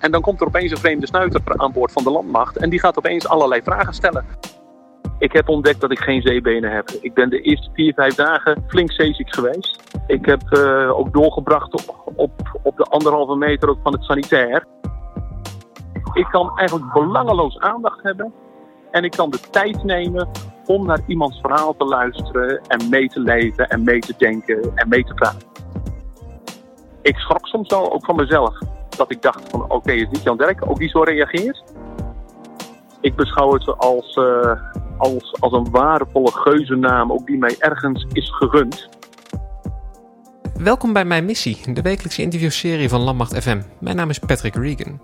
En dan komt er opeens een vreemde snuiter aan boord van de landmacht en die gaat opeens allerlei vragen stellen. Ik heb ontdekt dat ik geen zeebenen heb. Ik ben de eerste vier, vijf dagen flink zeeziek geweest. Ik heb uh, ook doorgebracht op, op, op de anderhalve meter ook van het sanitair. Ik kan eigenlijk belangeloos aandacht hebben. En ik kan de tijd nemen om naar iemands verhaal te luisteren en mee te leven en mee te denken en mee te praten. Ik schrok soms wel ook van mezelf. Dat ik dacht van oké, is niet Jan Derk ook die zo reageert? Ik beschouw het als, uh, als, als een waardevolle geuzennaam, ook die mij ergens is gegund. Welkom bij Mijn Missie, de wekelijkse interviewserie van Landmacht FM. Mijn naam is Patrick Regan.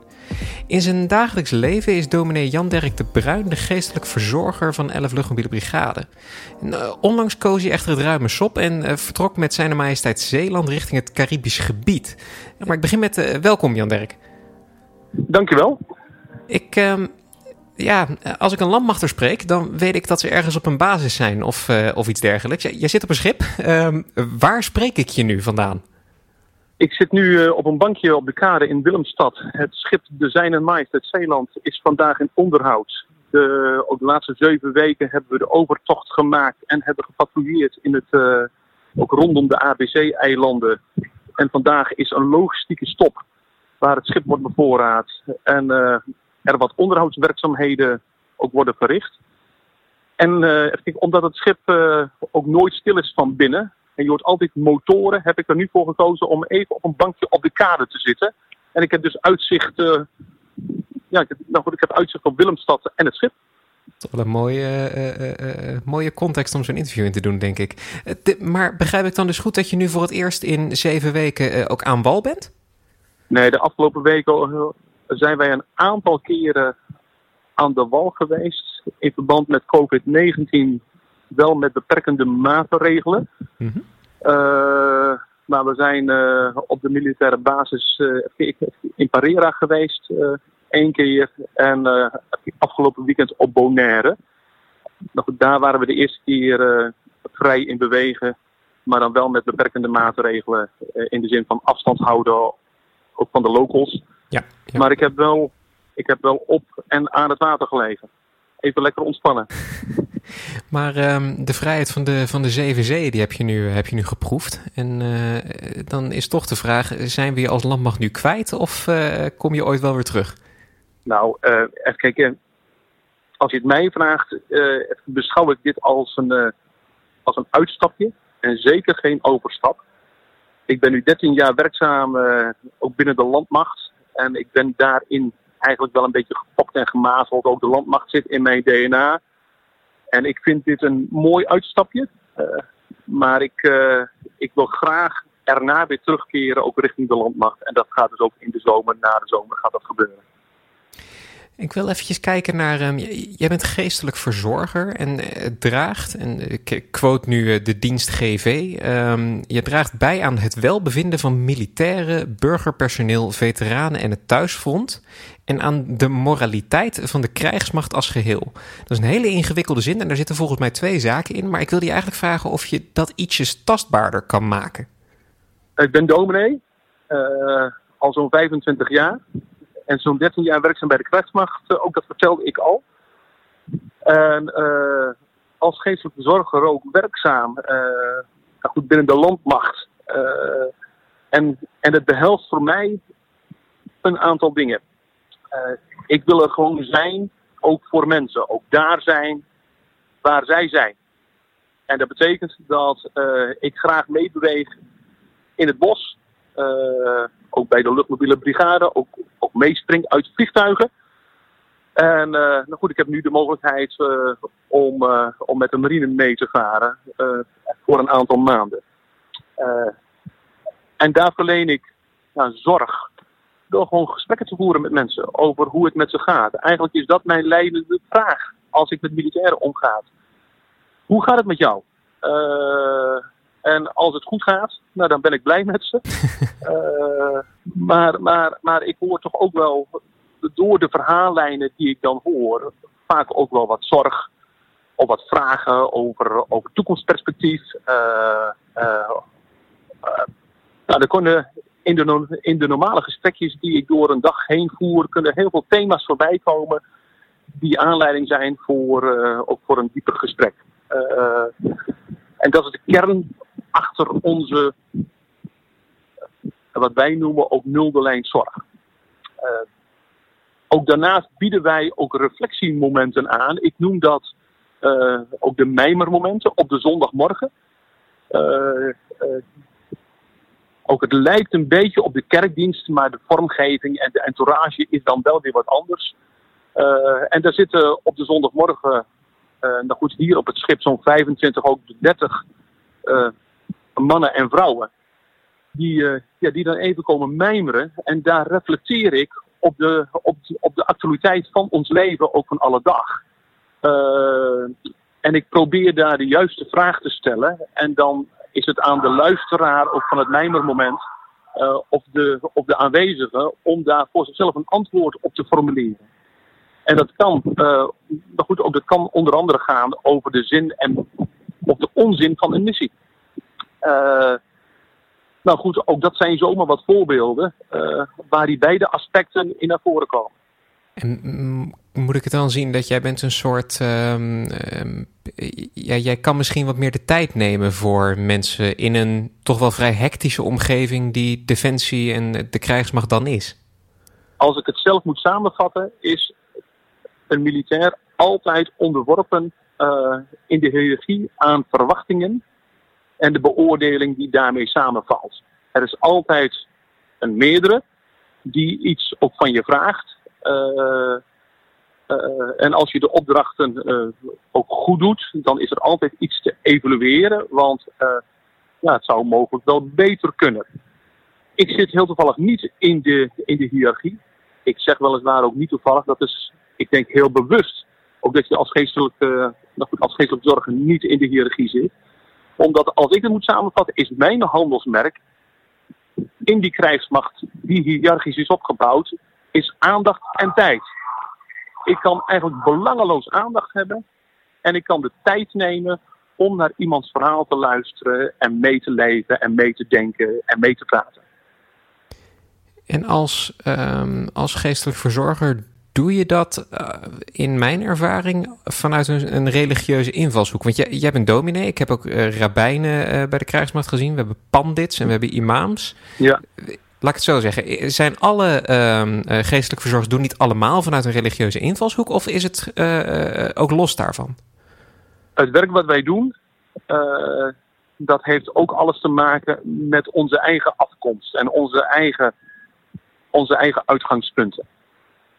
In zijn dagelijks leven is dominee Jan Dirk de Bruin de geestelijk verzorger van 11 luchtmobiele brigade. Eh, onlangs koos hij echter het ruime sop en uh, vertrok met zijn majesteit Zeeland richting het Caribisch gebied. Maar ik begin met uh, welkom Jan Dirk. Dankjewel. Ik, uh, ja, als ik een landmachter spreek, dan weet ik dat ze ergens op een basis zijn of, uh, of iets dergelijks. Jij zit op een schip. Uh, waar spreek ik je nu vandaan? Ik zit nu uh, op een bankje op de kade in Willemstad. Het schip De Zijn en Majesteit Zeeland is vandaag in onderhoud. De, ook de laatste zeven weken hebben we de overtocht gemaakt en hebben gepatrouilleerd in het, ook rondom de ABC-eilanden. En vandaag is een logistieke stop waar het schip wordt bevoorraad. En er wat onderhoudswerkzaamheden ook worden verricht. En uh, omdat het schip uh, ook nooit stil is van binnen, en je hoort altijd motoren, heb ik er nu voor gekozen om even op een bankje op de kade te zitten. En ik heb dus uitzicht, uh, ja, ik heb, nou goed, ik heb uitzicht op Willemstad en het schip. Toch wel een mooie, mooie context om zo'n interview in te doen, denk ik. De, maar begrijp ik dan dus goed dat je nu voor het eerst in zeven weken ook aan wal bent? Nee, de afgelopen weken zijn wij een aantal keren aan de wal geweest in verband met COVID-19, wel met beperkende maatregelen. Mm -hmm. uh, maar we zijn uh, op de militaire basis uh, in Parera geweest, één keer, en afgelopen weekend op Bonaire. Nou, daar waren we de eerste keer vrij in bewegen, maar dan wel met beperkende maatregelen in de zin van afstand houden, ook van de locals. Ja, ja, Maar ik heb, wel, ik heb wel op en aan het water gelegen. Even lekker ontspannen. maar um, de vrijheid van de, van de zeven zeeën, die heb je nu, heb je nu geproefd. En uh, dan is toch de vraag, zijn we je als landmacht nu kwijt of uh, kom je ooit wel weer terug? Nou, uh, even kijken. Als je het mij vraagt, beschouw ik dit als een, als een uitstapje. En zeker geen overstap. Ik ben nu 13 jaar werkzaam, ook binnen de landmacht. En ik ben daarin eigenlijk wel een beetje gepokt en gemazeld. Ook de landmacht zit in mijn DNA. En ik vind dit een mooi uitstapje. Uh, maar ik, uh, ik wil graag erna weer terugkeren, ook richting de landmacht. En dat gaat dus ook in de zomer, na de zomer gaat dat gebeuren. Ik wil eventjes kijken naar. Um, jij bent geestelijk verzorger en uh, draagt, en ik quote nu uh, de dienst GV. Um, je draagt bij aan het welbevinden van militairen, burgerpersoneel, veteranen en het thuisfront. En aan de moraliteit van de krijgsmacht als geheel. Dat is een hele ingewikkelde zin en daar zitten volgens mij twee zaken in. Maar ik wilde je eigenlijk vragen of je dat ietsjes tastbaarder kan maken. Ik ben dominee, uh, al zo'n 25 jaar en zo'n 13 jaar werkzaam bij de krijgsmacht. Uh, ook dat vertelde ik al. En uh, als geestelijke verzorger ook werkzaam uh, goed, binnen de landmacht. en, en het behelst voor mij een aantal dingen. ik wil er gewoon zijn, ook voor mensen. Ook daar zijn waar zij zijn. En dat betekent dat ik graag meebeweeg in het bos. Ook bij de luchtmobiele brigade, ook, ook meespring uit vliegtuigen. En uh, nou goed, ik heb nu de mogelijkheid uh, om, uh, om met de marine mee te varen voor een aantal maanden. en daar verleen ik ja, zorg door gewoon gesprekken te voeren met mensen over hoe het met ze gaat. Eigenlijk is dat mijn leidende vraag als ik met militairen omga. Hoe gaat het met jou? En als het goed gaat, nou, dan ben ik blij met ze. uh, maar, maar, maar ik hoor toch ook wel, door de verhaallijnen die ik dan hoor, vaak ook wel wat zorg of wat vragen over, over toekomstperspectief. Uh, uh, nou, er kunnen in de, in de normale gesprekjes die ik door een dag heen voer, kunnen heel veel thema's voorbij komen die aanleiding zijn voor, ook voor een dieper gesprek. en dat is de kern achter onze, wat wij noemen ook nulde lijn zorg. ook daarnaast bieden wij ook reflectiemomenten aan. Ik noem dat ook de mijmermomenten op de zondagmorgen. Ook het lijkt een beetje op de kerkdienst, maar de vormgeving en de entourage is dan wel weer wat anders. En daar zitten op de zondagmorgen, nou goed, hier op het schip zo'n 25, ook 30 uh, mannen en vrouwen. Die, ja, die dan even komen mijmeren. En daar reflecteer ik op de, op, op de actualiteit van ons leven, ook van alle dag. en ik probeer daar de juiste vraag te stellen. En dan is het aan de luisteraar ook van het mijmermoment uh, of, de, of de aanwezige om daar voor zichzelf een antwoord op te formuleren. En dat kan, uh, goed, ook dat kan onder andere gaan over de zin en of de onzin van een missie. Uh, nou goed, ook dat zijn zomaar wat voorbeelden waar die beide aspecten in naar voren komen. En moet ik het dan zien dat jij bent een soort. Um, um, ja, jij kan misschien wat meer de tijd nemen voor mensen in een toch wel vrij hectische omgeving die defensie en de krijgsmacht dan is? Als ik het zelf moet samenvatten, is een militair altijd onderworpen uh, in de hiërarchie aan verwachtingen en de beoordeling die daarmee samenvalt. Er is altijd een meerdere die iets ook van je vraagt. Uh, uh, en als je de opdrachten uh, ook goed doet, dan is er altijd iets te evalueren, want ja, het zou mogelijk wel beter kunnen. Ik zit heel toevallig niet in de, in de hiërarchie. Ik zeg weliswaar ook niet toevallig, dat is, ik denk heel bewust, ook dat je als geestelijke, als geestelijke zorger niet in de hiërarchie zit. Omdat als ik het moet samenvatten, is mijn handelsmerk in die krijgsmacht die hiërarchisch is opgebouwd, is aandacht en tijd. Ik kan eigenlijk belangeloos aandacht hebben en ik kan de tijd nemen om naar iemands verhaal te luisteren en mee te leven en mee te denken en mee te praten. En als, um, als geestelijk verzorger doe je dat uh, in mijn ervaring vanuit een, een, religieuze invalshoek? Want jij, jij bent dominee, ik heb ook uh, rabbijnen uh, bij de krijgsmacht gezien. We hebben pandits en we hebben imams. Ja laat ik het zo zeggen. Zijn alle uh, geestelijke verzorgers doen niet allemaal vanuit een religieuze invalshoek? Of is het ook los daarvan? Het werk wat wij doen, dat heeft ook alles te maken met onze eigen afkomst en onze eigen, onze eigen uitgangspunten.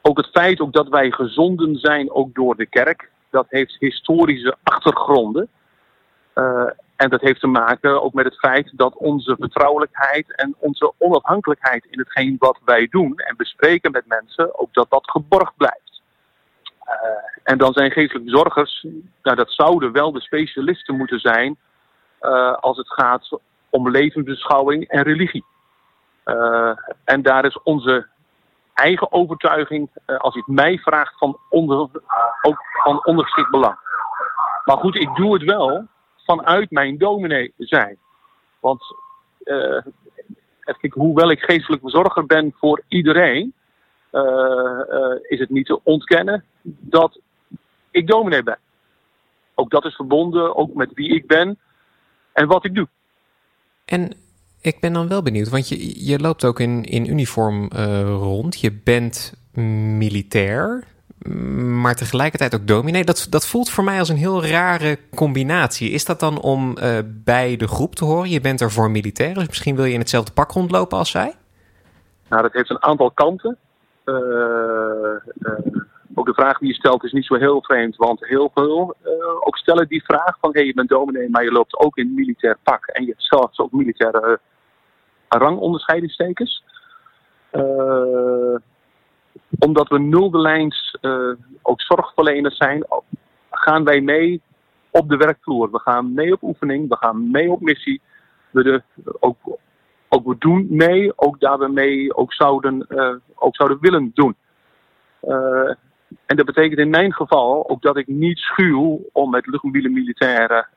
Ook het feit ook dat wij gezonden zijn, ook door de kerk, dat heeft historische achtergronden. Uh, en dat heeft te maken ook met het feit dat onze vertrouwelijkheid en onze onafhankelijkheid in hetgeen wat wij doen en bespreken met mensen, ook dat dat geborgd blijft. Uh, en dan zijn geestelijke zorgers, nou, dat zouden wel de specialisten moeten zijn uh, als het gaat om levensbeschouwing en religie. En daar is onze eigen overtuiging, als je het mij vraagt, van onder, ook van ondergeschikt belang. Maar goed, ik doe het wel vanuit mijn dominee zijn. Want uh, hoewel ik geestelijk verzorger ben voor iedereen, uh, is het niet te ontkennen dat ik dominee ben. Ook dat is verbonden ook met wie ik ben en wat ik doe. En ik ben dan wel benieuwd, want je, je loopt ook in, in uniform rond. Je bent militair maar tegelijkertijd ook dominee. Dat, dat voelt voor mij als een heel rare combinatie. Is dat dan om uh, bij de groep te horen? Je bent er voor militair, dus misschien wil je in hetzelfde pak rondlopen als zij? Nou, dat heeft een aantal kanten. Uh, ook de vraag die je stelt is niet zo heel vreemd, want heel veel ook stellen die vraag van hey, je bent dominee, maar je loopt ook in militair pak. En je hebt ook militaire rangonderscheidingstekens omdat we nulde lijns ook zorgverleners zijn, gaan wij mee op de werkvloer. We gaan mee op oefening, we gaan mee op missie. We, de, ook, ook we doen mee, ook daar we mee ook zouden, ook zouden willen doen. En dat betekent in mijn geval ook dat ik niet schuw om met luchtmobiele militairen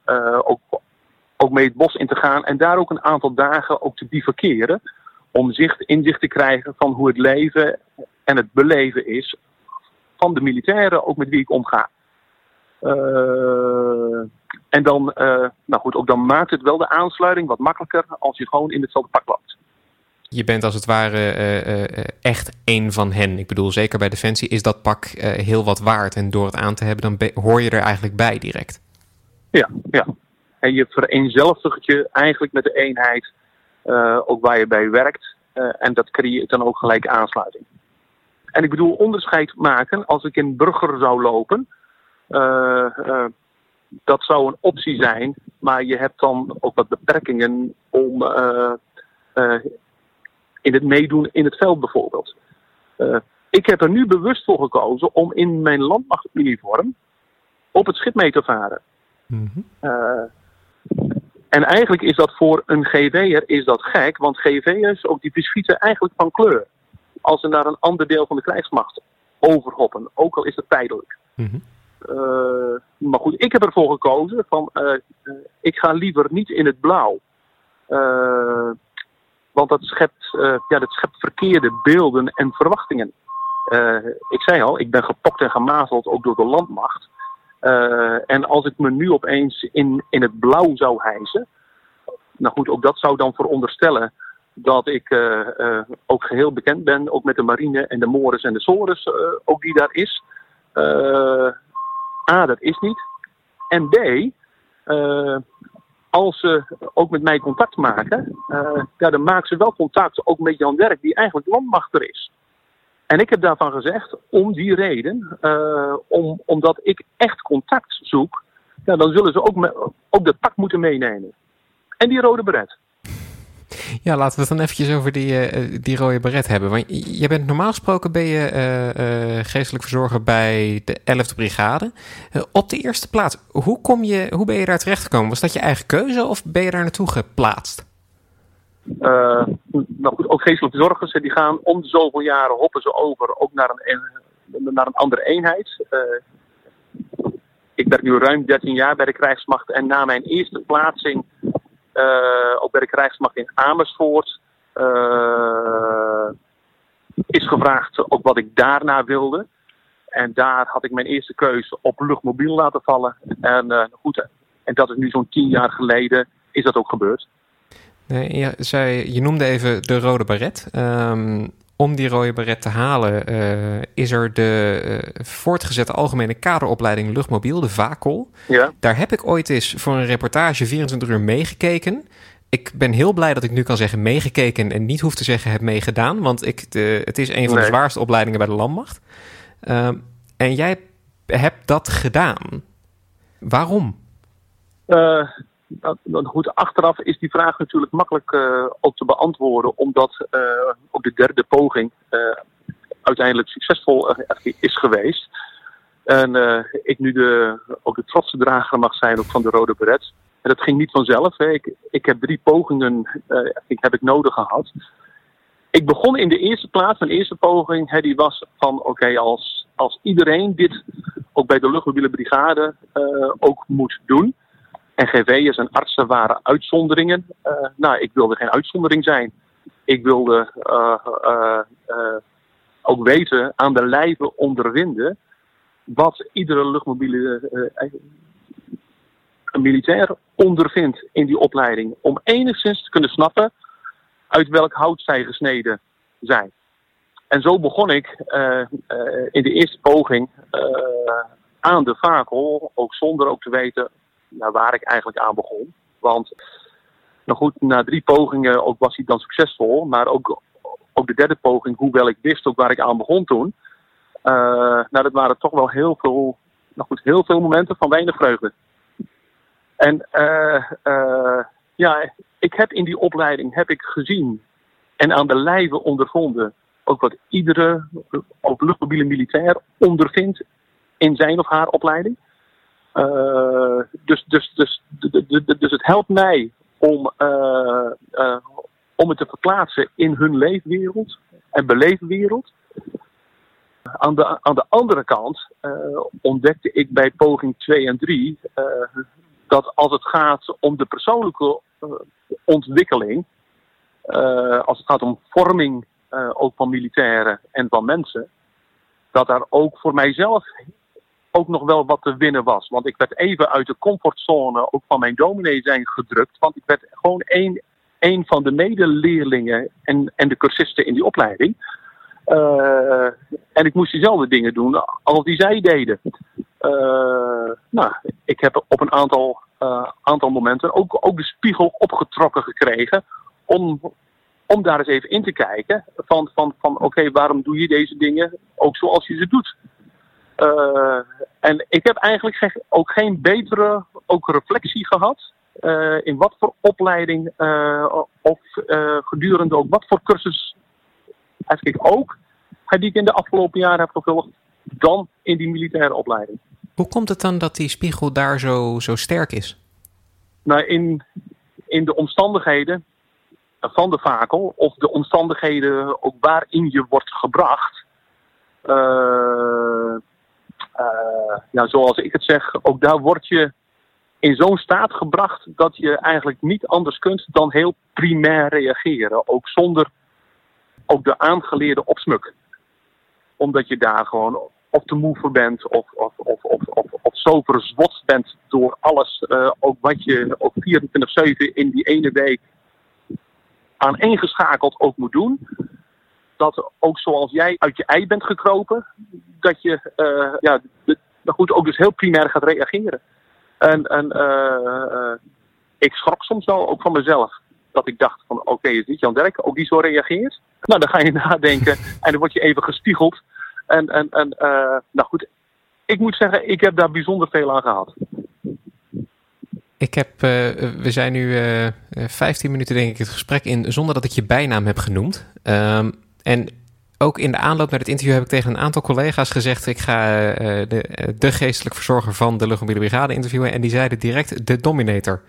ook, ook mee het bos in te gaan en daar ook een aantal dagen ook te bivakeren om zicht, inzicht te krijgen van hoe het leven en het beleven is van de militairen, ook met wie ik omga. Uh, en dan, uh, nou goed, ook dan maakt het wel de aansluiting wat makkelijker als je gewoon in hetzelfde pak loopt. Je bent als het ware uh, echt één van hen. Ik bedoel, zeker bij Defensie is dat pak heel wat waard. En door het aan te hebben, dan hoor je er eigenlijk bij direct. Ja, ja. En je vereenzelvigt je eigenlijk met de eenheid, ook waar je bij werkt. en dat creëert dan ook gelijk aansluiting. En ik bedoel, onderscheid maken als ik in Brugger zou lopen dat zou een optie zijn, maar je hebt dan ook wat beperkingen om in het meedoen in het veld bijvoorbeeld. ik heb er nu bewust voor gekozen om in mijn landmachtuniform op het schip mee te varen. Mm -hmm. en eigenlijk is dat voor een GV'er is dat gek, want GV'ers, ook die beschieten eigenlijk van kleur. Als ze naar een ander deel van de krijgsmacht overhoppen, ook al is het tijdelijk. Mm -hmm. Uh, maar goed, ik heb ervoor gekozen van ik ga liever niet in het blauw. Want dat schept, ja, dat schept verkeerde beelden en verwachtingen. ik zei al, ik ben gepokt en gemazeld ook door de landmacht. en als ik me nu opeens in, in het blauw zou hijsen. Nou goed, ook dat zou dan veronderstellen dat ik ook geheel bekend ben, ook met de marine en de mores en de sores, ook die daar is. A, dat is niet. En B, als ze ook met mij contact maken, uh, ja, dan maken ze wel contact ook met Jan Werk, die eigenlijk landmachter is. En ik heb daarvan gezegd, om die reden, uh, om, omdat ik echt contact zoek, ja, dan zullen ze ook, me, ook dat pak moeten meenemen. En die rode beret. Ja, laten we het dan eventjes over die, uh, die rode beret hebben. Want je bent normaal gesproken ben je uh, geestelijk verzorger bij de 11e brigade. op de eerste plaats, hoe, kom je, hoe ben je daar terecht gekomen? Was dat je eigen keuze of ben je daar naartoe geplaatst? nou goed, ook geestelijke verzorgers die gaan om de zoveel jaren hoppen ze over ook naar een, naar een andere eenheid. ik werk nu ruim 13 jaar bij de krijgsmacht en na mijn eerste plaatsing ook bij de krijgsmacht in Amersfoort. Uh, is gevraagd ook wat ik daarna wilde. En daar had ik mijn eerste keuze op luchtmobiel laten vallen. En uh, goed, en dat is nu zo'n tien jaar geleden is dat ook gebeurd. Nee, je, zei, je noemde even de rode baret. Um, om die rode beret te halen uh, is er de uh, voortgezette algemene kaderopleiding luchtmobiel, de VACOL. Ja. Daar heb ik ooit eens voor een reportage 24 uur meegekeken. Ik ben heel blij dat ik nu kan zeggen meegekeken en niet hoef te zeggen heb meegedaan. Want ik, de, het is een van nee. de zwaarste opleidingen bij de landmacht. Uh, en jij hebt dat gedaan. Waarom? Nou, goed, achteraf is die vraag natuurlijk makkelijk uh, ook te beantwoorden, omdat uh, ook de derde poging uh, uiteindelijk succesvol is geweest. En ik nu de, ook de trotse drager mag zijn van de Rode Beret. En dat ging niet vanzelf. Hè. Ik, ik heb drie pogingen ik, heb ik nodig gehad. Ik begon in de eerste plaats, mijn eerste poging, hè, die was van oké, als, als iedereen dit ook bij de luchtmobiele brigade ook moet doen en GV'ers en artsen waren uitzonderingen. Uh, nou, ik wilde geen uitzondering zijn. Ik wilde uh, uh, ook weten, aan de lijve ondervinden, wat iedere luchtmobiele militair ondervindt in die opleiding. Om enigszins te kunnen snappen uit welk hout zij gesneden zijn. En zo begon ik in de eerste poging aan de vakel, ook zonder ook te weten nou, waar ik eigenlijk aan begon. Want, nou goed, na drie pogingen ook was hij dan succesvol. Maar ook, ook de derde poging, hoewel ik wist ook waar ik aan begon toen. Uh, nou, dat waren toch wel heel veel, nou goed, heel veel momenten van weinig vreugde. En uh, uh, ja, ik heb in die opleiding heb ik gezien en aan de lijve ondervonden ook wat iedere luchtmobiele militair ondervindt in zijn of haar opleiding. Uh, dus, dus, dus, dus het helpt mij om, uh, uh, om het te verplaatsen in hun leefwereld en beleefwereld. Aan de, aan de andere kant ontdekte ik bij poging 2 en 3 dat als het gaat om de persoonlijke ontwikkeling, als het gaat om vorming, ook van militairen en van mensen, dat daar ook voor mijzelf ook nog wel wat te winnen was. Want ik werd even uit de comfortzone ook van mijn dominee zijn gedrukt. Want ik werd gewoon één, één van de medeleerlingen en, en de cursisten in die opleiding. Uh, en ik moest diezelfde dingen doen als die zij deden. Uh, nou, ik heb op een aantal, uh, aantal momenten ook, ook de spiegel opgetrokken gekregen. Om, om daar eens even in te kijken. Van, van, van oké, waarom doe je deze dingen ook zoals je ze doet? Uh, en ik heb eigenlijk ook geen betere ook reflectie gehad. Uh, in wat voor opleiding uh, of gedurende ook wat voor cursus eigenlijk ook die ik in de afgelopen jaren heb gevolgd dan in die militaire opleiding. Hoe komt het dan dat die spiegel daar zo, zo sterk is? Nou, in, in de omstandigheden van de vakel of de omstandigheden ook waarin je wordt gebracht. Uh, ja, zoals ik het zeg, ook daar word je in zo'n staat gebracht dat je eigenlijk niet anders kunt dan heel primair reageren. Ook zonder ook de aangeleerde opsmuk. Omdat je daar gewoon of te moe voor bent of, of, of, of, of, zo verzwot bent door alles. Uh, ook wat je ook 24-7 in die ene week aaneengeschakeld ook moet doen. Dat ook zoals jij uit je ei bent gekropen, dat je uh, ja, goed, ook dus heel primair gaat reageren. En, en uh, ik schrok soms wel ook van mezelf. Dat ik dacht van oké, okay, is dit Jan Derk, ook die zo reageert? Nou, dan ga je nadenken en dan word je even gespiegeld. En, en, en nou goed, ik moet zeggen, ik heb daar bijzonder veel aan gehad. Ik heb, we zijn nu uh, 15 minuten denk ik het gesprek in zonder dat ik je bijnaam heb genoemd. Um, en ook in de aanloop naar het interview heb ik tegen een aantal collega's gezegd: ik ga uh, de, de, geestelijk verzorger van de luchtmobiele brigade interviewen. En die zeiden direct de Dominator.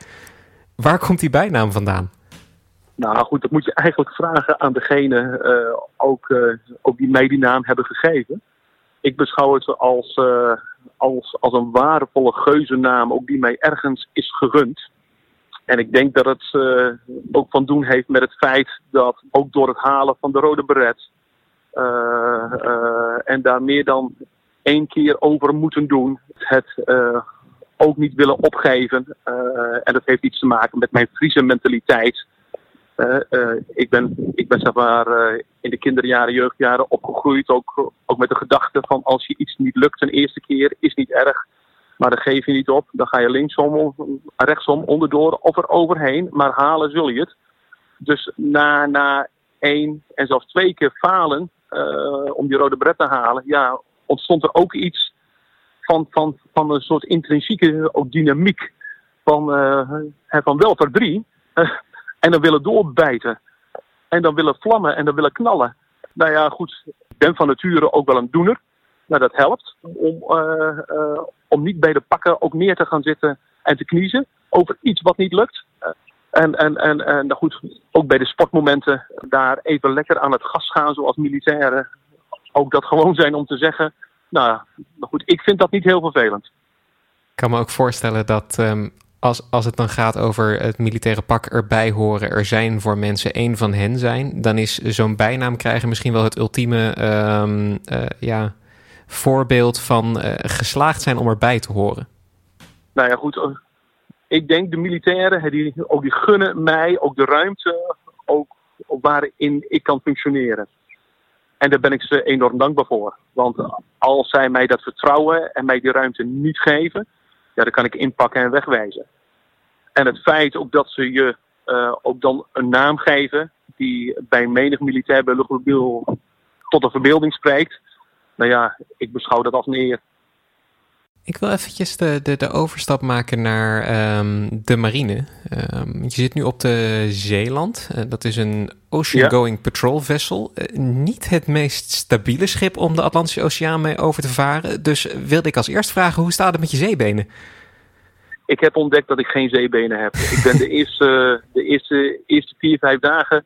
Waar komt die bijnaam vandaan? Nou goed, dat moet je eigenlijk vragen aan degene ook, ook die mij die naam hebben gegeven. Ik beschouw het als, als, als een waardevolle geuzennaam, ook die mij ergens is gegund. En ik denk dat het ook van doen heeft met het feit dat ook door het halen van de rode beret en daar meer dan één keer over moeten doen. Het uh, ook niet willen opgeven. en dat heeft iets te maken met mijn Friese mentaliteit. ik ben, ik ben zeg maar, in de kinderjaren, jeugdjaren opgegroeid. Ook, ook met de gedachte van als je iets niet lukt een eerste keer, is niet erg. Maar dan geef je niet op. Dan ga je linksom, rechtsom, onderdoor of er overheen. Maar halen zul je het. Dus na, na één en zelfs twee keer falen, om die rode bret te halen, ja, ontstond er ook iets van, van, van een soort intrinsieke dynamiek van, uh, van welter drie. Uh, en dan willen doorbijten. En dan willen vlammen en dan willen knallen. Nou ja, goed, ik ben van nature ook wel een doener. Nou, dat helpt om, om niet bij de pakken ook neer te gaan zitten en te kniezen over iets wat niet lukt. En, en, en, en nou goed, ook bij de sportmomenten daar even lekker aan het gas gaan zoals militairen. Ook dat gewoon zijn om te zeggen, nou, nou goed, ik vind dat niet heel vervelend. Ik kan me ook voorstellen dat um, als, als het dan gaat over het militaire pak erbij horen, er zijn voor mensen één van hen zijn, dan is zo'n bijnaam krijgen misschien wel het ultieme um, uh, ja, voorbeeld van uh, geslaagd zijn om erbij te horen. Nou ja, goed, ik denk de militairen, die, ook die gunnen mij ook de ruimte ook, waarin ik kan functioneren. En daar ben ik ze enorm dankbaar voor. Want als zij mij dat vertrouwen en mij die ruimte niet geven, ja, dan kan ik inpakken en wegwijzen. En het feit ook dat ze je uh, ook dan een naam geven die bij menig militair bij luchtmobiel tot de verbeelding spreekt. Nou ja, ik beschouw dat als een eer. Ik wil eventjes de, de, de overstap maken naar um, de marine. Um, je zit nu op de Zeeland. Uh, dat is een ocean-going ja. patrol vessel. Uh, niet het meest stabiele schip om de Atlantische Oceaan mee over te varen. Dus wilde ik als eerst vragen, hoe staat het met je zeebenen? Ik heb ontdekt dat ik geen zeebenen heb. ik ben de eerste, de eerste, eerste vier, vijf dagen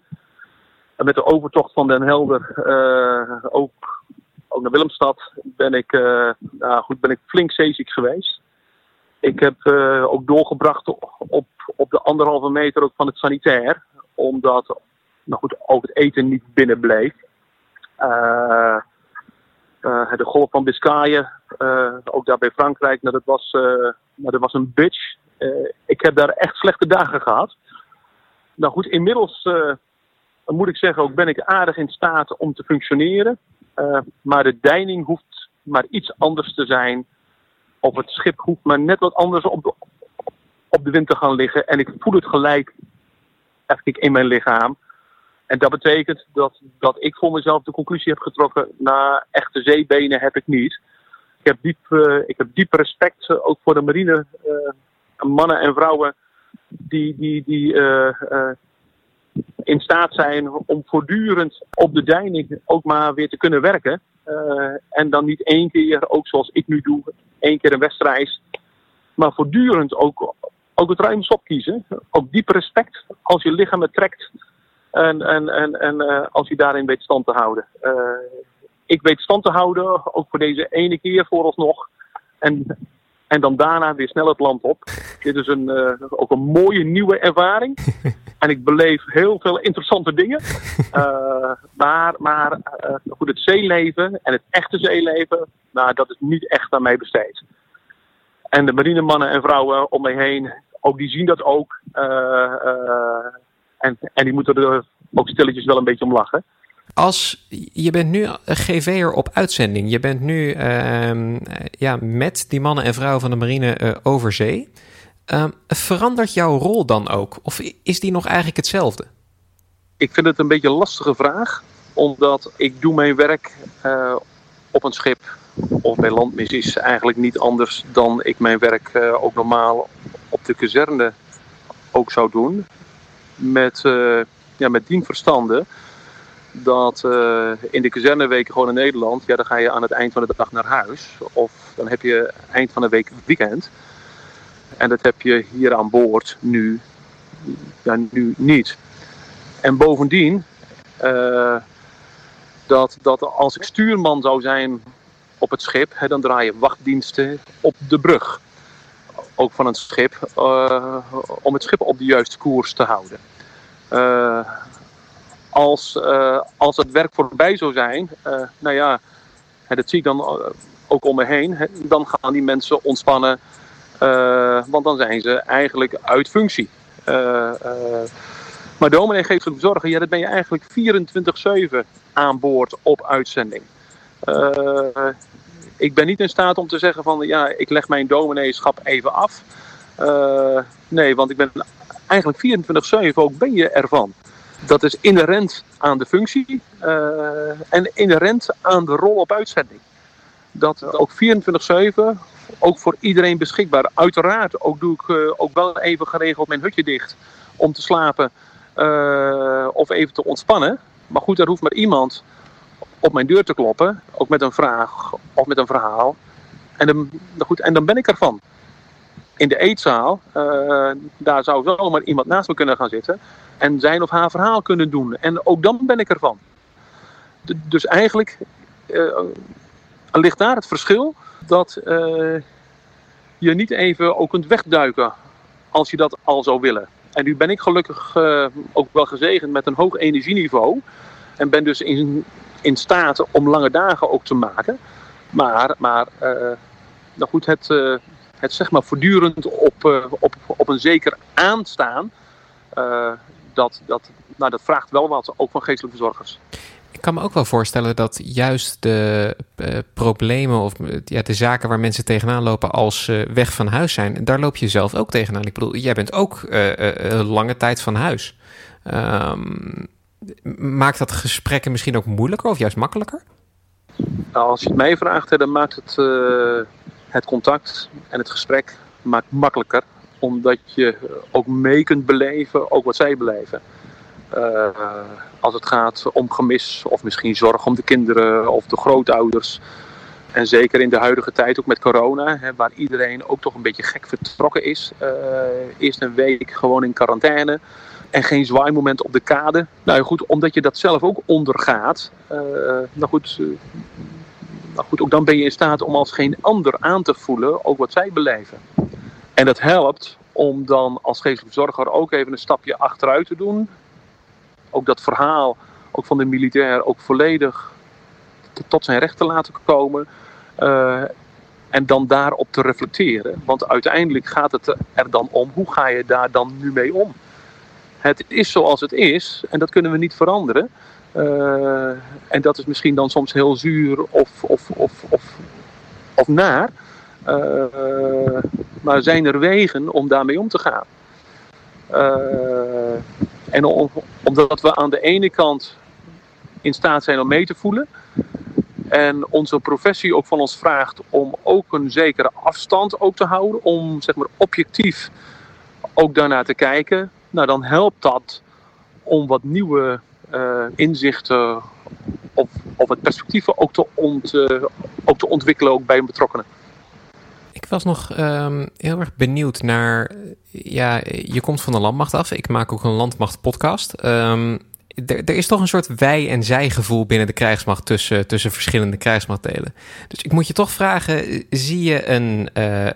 met de overtocht van Den Helder uh, ook ook naar Willemstad ben ik, uh, nou goed, ben ik flink zeeziek geweest. Ik heb uh, ook doorgebracht op, op de anderhalve meter ook van het sanitair. Omdat nou goed, ook het eten niet binnen bleef. Uh, de golf van Biscayen, ook daar bij Frankrijk, nou, dat, was, nou, dat was een bitch. ik heb daar echt slechte dagen gehad. Nou goed, inmiddels moet ik zeggen, ook ben ik aardig in staat om te functioneren. maar de deining hoeft maar iets anders te zijn. Of het schip hoeft maar net wat anders op de, op de wind te gaan liggen. En ik voel het gelijk eigenlijk in mijn lichaam. En dat betekent dat, dat ik voor mezelf de conclusie heb getrokken, na echte zeebenen heb ik niet. Ik heb diep, uh, ik heb diep respect uh, ook voor de marine mannen en vrouwen die, die, die in staat zijn om voortdurend op de deining ook maar weer te kunnen werken. en dan niet één keer, ook zoals ik nu doe, één keer een wedstrijd. Maar voortdurend ook, ook het ruime stop kiezen. Ook diep respect als je lichaam trekt en, en, en, en uh, als je daarin weet stand te houden. Uh, ik weet stand te houden, ook voor deze ene keer vooralsnog. En, en dan daarna weer snel het land op. Dit is een, uh, ook een mooie nieuwe ervaring. En ik beleef heel veel interessante dingen. maar maar goed, het zeeleven en het echte zeeleven, nou, dat is niet echt aan mij besteed. En de marinemannen en vrouwen om mij heen, ook die zien dat ook. En, en die moeten er ook stilletjes wel een beetje om lachen. Als je bent nu GV'er op uitzending, je bent nu uh, ja, met die mannen en vrouwen van de marine uh, over zee. Uh, verandert jouw rol dan ook? Of is die nog eigenlijk hetzelfde? Ik vind het een beetje een lastige vraag, omdat ik doe mijn werk uh, op een schip of bij landmissies eigenlijk niet anders dan ik mijn werk uh, ook normaal op de kazerne ook zou doen met, ja, met dien verstande dat uh, in de kazerneweken gewoon in Nederland, ja, dan ga je aan het eind van de dag naar huis. Of dan heb je eind van de week weekend. En dat heb je hier aan boord nu, ja, nu niet. En bovendien, uh, dat, dat als ik stuurman zou zijn op het schip, hè, dan draai je wachtdiensten op de brug. Ook van het schip, uh, om het schip op de juiste koers te houden. Als, uh, als het werk voorbij zou zijn, uh, nou ja, dat zie ik dan ook om me heen, dan gaan die mensen ontspannen, want dan zijn ze eigenlijk uit functie. maar dominee geestelijke zorgen, ja, dat ben je eigenlijk 24-7 aan boord op uitzending. ik ben niet in staat om te zeggen van ja, ik leg mijn domineeschap even af. nee, want ik ben eigenlijk 24-7 ook ben je ervan. Dat is inherent aan de functie uh, en inherent aan de rol op uitzending. Dat ook 24-7, ook voor iedereen beschikbaar. Uiteraard ook doe ik uh, ook wel even geregeld mijn hutje dicht om te slapen uh, of even te ontspannen. Maar goed, er hoeft maar iemand op mijn deur te kloppen, ook met een vraag of met een verhaal. En dan, goed, en dan ben ik ervan in de eetzaal, uh, daar zou zomaar iemand naast me kunnen gaan zitten en zijn of haar verhaal kunnen doen. En ook dan ben ik ervan. Dus eigenlijk uh, ligt daar het verschil dat uh, je niet even ook kunt wegduiken als je dat al zou willen. En nu ben ik gelukkig ook wel gezegend met een hoog energieniveau en ben dus in, in staat om lange dagen ook te maken. Maar, maar nou goed, het, het zeg maar voortdurend op, uh, op, op een zeker aanstaan, uh, dat, dat, nou, dat vraagt wel wat, ook van geestelijke verzorgers. Ik kan me ook wel voorstellen dat juist de uh, problemen of ja, de zaken waar mensen tegenaan lopen als uh, weg van huis zijn, daar loop je zelf ook tegenaan. Ik bedoel, jij bent ook uh, lange tijd van huis. Um, maakt dat gesprekken misschien ook moeilijker of juist makkelijker? Nou, als je het mij vraagt, hè, dan maakt het het contact en het gesprek maakt makkelijker. Omdat je ook mee kunt beleven, ook wat zij beleven. Uh, als het gaat om gemis of misschien zorg om de kinderen of de grootouders. En zeker in de huidige tijd, ook met corona, hè, waar iedereen ook toch een beetje gek vertrokken is. Uh, eerst een week gewoon in quarantaine en geen zwaaimoment op de kade. Nou goed, omdat je dat zelf ook ondergaat. Uh, nou goed, maar goed, ook dan ben je in staat om als geen ander aan te voelen, ook wat zij beleven. En dat helpt om dan als geestelijke zorger ook even een stapje achteruit te doen. ook dat verhaal ook van de militair ook volledig tot zijn recht te laten komen. Uh, en dan daarop te reflecteren. Want uiteindelijk gaat het er dan om, hoe ga je daar dan nu mee om? Het is zoals het is en dat kunnen we niet veranderen. Uh, en dat is misschien dan soms heel zuur of, of, of, of, of naar. Uh, maar zijn er wegen om daarmee om te gaan? Uh, en om, omdat we aan de ene kant in staat zijn om mee te voelen. En onze professie ook van ons vraagt om ook een zekere afstand ook te houden. Om zeg maar objectief ook daarnaar te kijken. Nou, dan helpt dat om wat nieuwe uh, inzichten of, of het perspectieven ook te, ont, uh, ook te ontwikkelen ook bij betrokkenen. Ik was nog um, heel erg benieuwd naar. Ja, je komt van de landmacht af. Ik maak ook een landmacht podcast. Um, er, er, is toch een soort wij- en zij-gevoel binnen de krijgsmacht tussen, tussen verschillende krijgsmachtdelen. Dus ik moet je toch vragen: zie je een uh, uh,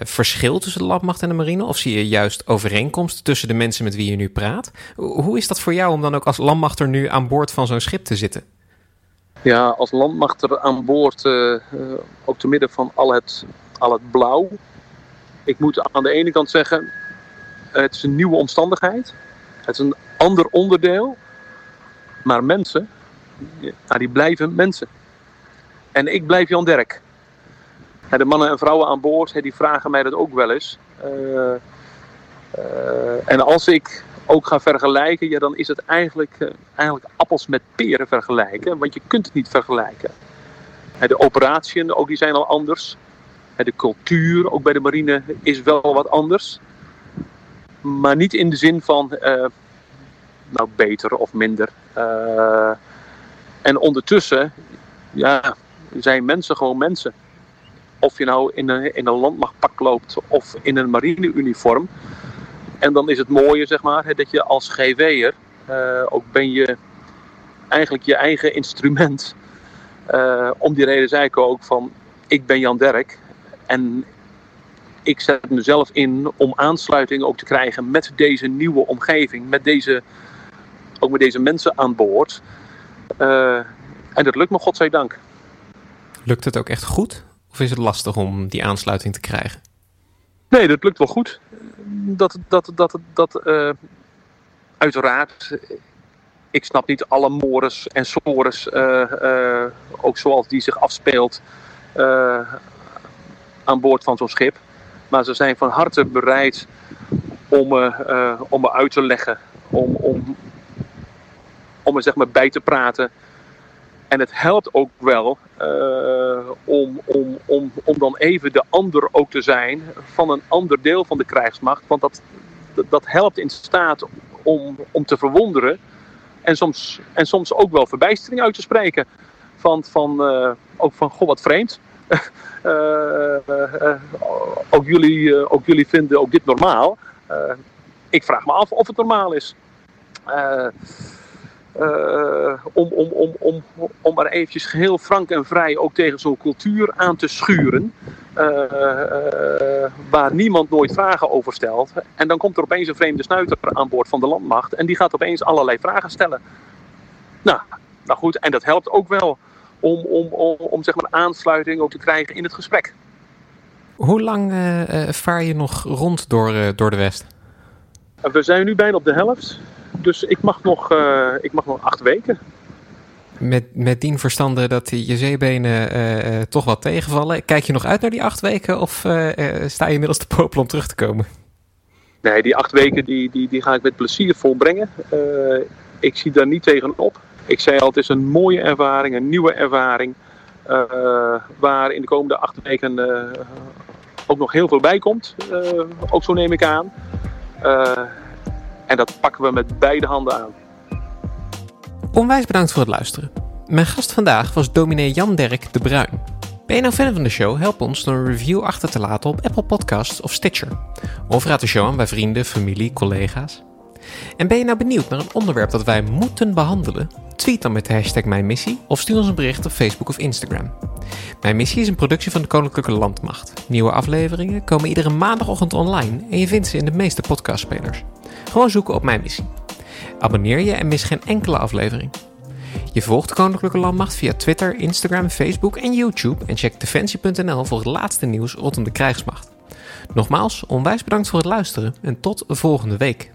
verschil tussen de landmacht en de marine? Of zie je juist overeenkomsten tussen de mensen met wie je nu praat? Hoe is dat voor jou om dan ook als landmachter nu aan boord van zo'n schip te zitten? Ja, als landmachter aan boord, ook te midden van al het, al het blauw. Ik moet aan de ene kant zeggen: het is een nieuwe omstandigheid. Het is een ander onderdeel. Maar mensen, die blijven mensen. En ik blijf Jan Derk. De mannen en vrouwen aan boord, die vragen mij dat ook wel eens. Uh, uh, en als ik ook ga vergelijken, ja, dan is het eigenlijk, uh, eigenlijk appels met peren vergelijken. Want je kunt het niet vergelijken. De operatieën, ook die zijn al anders. De cultuur, ook bij de marine, is wel wat anders. Maar niet in de zin van nou beter of minder. Uh, en ondertussen ja, zijn mensen gewoon mensen. Of je nou in een, in een landmachtpak loopt of in een marineuniform. En dan is het mooie, zeg maar, dat je als GV'er uh, ook ben je eigenlijk je eigen instrument. Uh, om die reden zei ik ook van, ik ben Jan Derk en ik zet mezelf in om aansluiting ook te krijgen met deze nieuwe omgeving, met deze ook met deze mensen aan boord. Uh, en dat lukt me, godzijdank. Lukt het ook echt goed? Of is het lastig om die aansluiting te krijgen? Nee, dat lukt wel goed. Dat, dat, dat, dat, uh, uiteraard, ik snap niet alle mores en sores, uh, ook zoals die zich afspeelt aan boord van zo'n schip. Maar ze zijn van harte bereid om, om me uit te leggen, om, om, om er zeg maar bij te praten. En het helpt ook wel uh, om, om, om, om dan even de ander ook te zijn van een ander deel van de krijgsmacht. Want dat, dat helpt in staat om, om te verwonderen en soms, en soms ook wel verbijstering uit te spreken. Van, van, uh, ook van, goh, wat vreemd. uh, ook, jullie, ook jullie vinden ook dit normaal. ik vraag me af of het normaal is. Uh, om, om, om, om, om maar eventjes geheel frank en vrij ook tegen zo'n cultuur aan te schuren. Uh, uh, waar niemand nooit vragen over stelt. En dan komt er opeens een vreemde snuiter aan boord van de landmacht. En die gaat opeens allerlei vragen stellen. Nou, nou goed, en dat helpt ook wel om, om, om, om zeg maar aansluiting ook te krijgen in het gesprek. Hoe lang vaar je nog rond door, door de West? We zijn nu bijna op de helft. Dus ik mag nog, uh, ik mag nog acht weken. Met, met dien verstande dat je zeebenen uh, uh, toch wat tegenvallen. Kijk je nog uit naar die acht weken of sta je inmiddels te popelen om terug te komen? Nee, die acht weken die, die, die ga ik met plezier volbrengen. ik zie daar niet tegenop. Ik zei al, het is een mooie ervaring, een nieuwe ervaring. waar in de komende acht weken ook nog heel veel bij komt. ook zo neem ik aan. En dat pakken we met beide handen aan. Onwijs bedankt voor het luisteren. Mijn gast vandaag was dominee Jan Dirk de Bruin. Ben je nou fan van de show? Help ons door een review achter te laten op Apple Podcasts of Stitcher. Of raad de show aan bij vrienden, familie, collega's. En ben je nou benieuwd naar een onderwerp dat wij moeten behandelen? Tweet dan met de hashtag Mijn Missie of stuur ons een bericht op Facebook of Instagram. Mijn Missie is een productie van de Koninklijke Landmacht. Nieuwe afleveringen komen iedere maandagochtend online en je vindt ze in de meeste podcastspelers. Gewoon zoeken op Mijn Missie. Abonneer je en mis geen enkele aflevering. Je volgt de Koninklijke Landmacht via Twitter, Instagram, Facebook en YouTube en check defensie.nl voor het laatste nieuws rondom de krijgsmacht. Nogmaals, onwijs bedankt voor het luisteren en tot volgende week.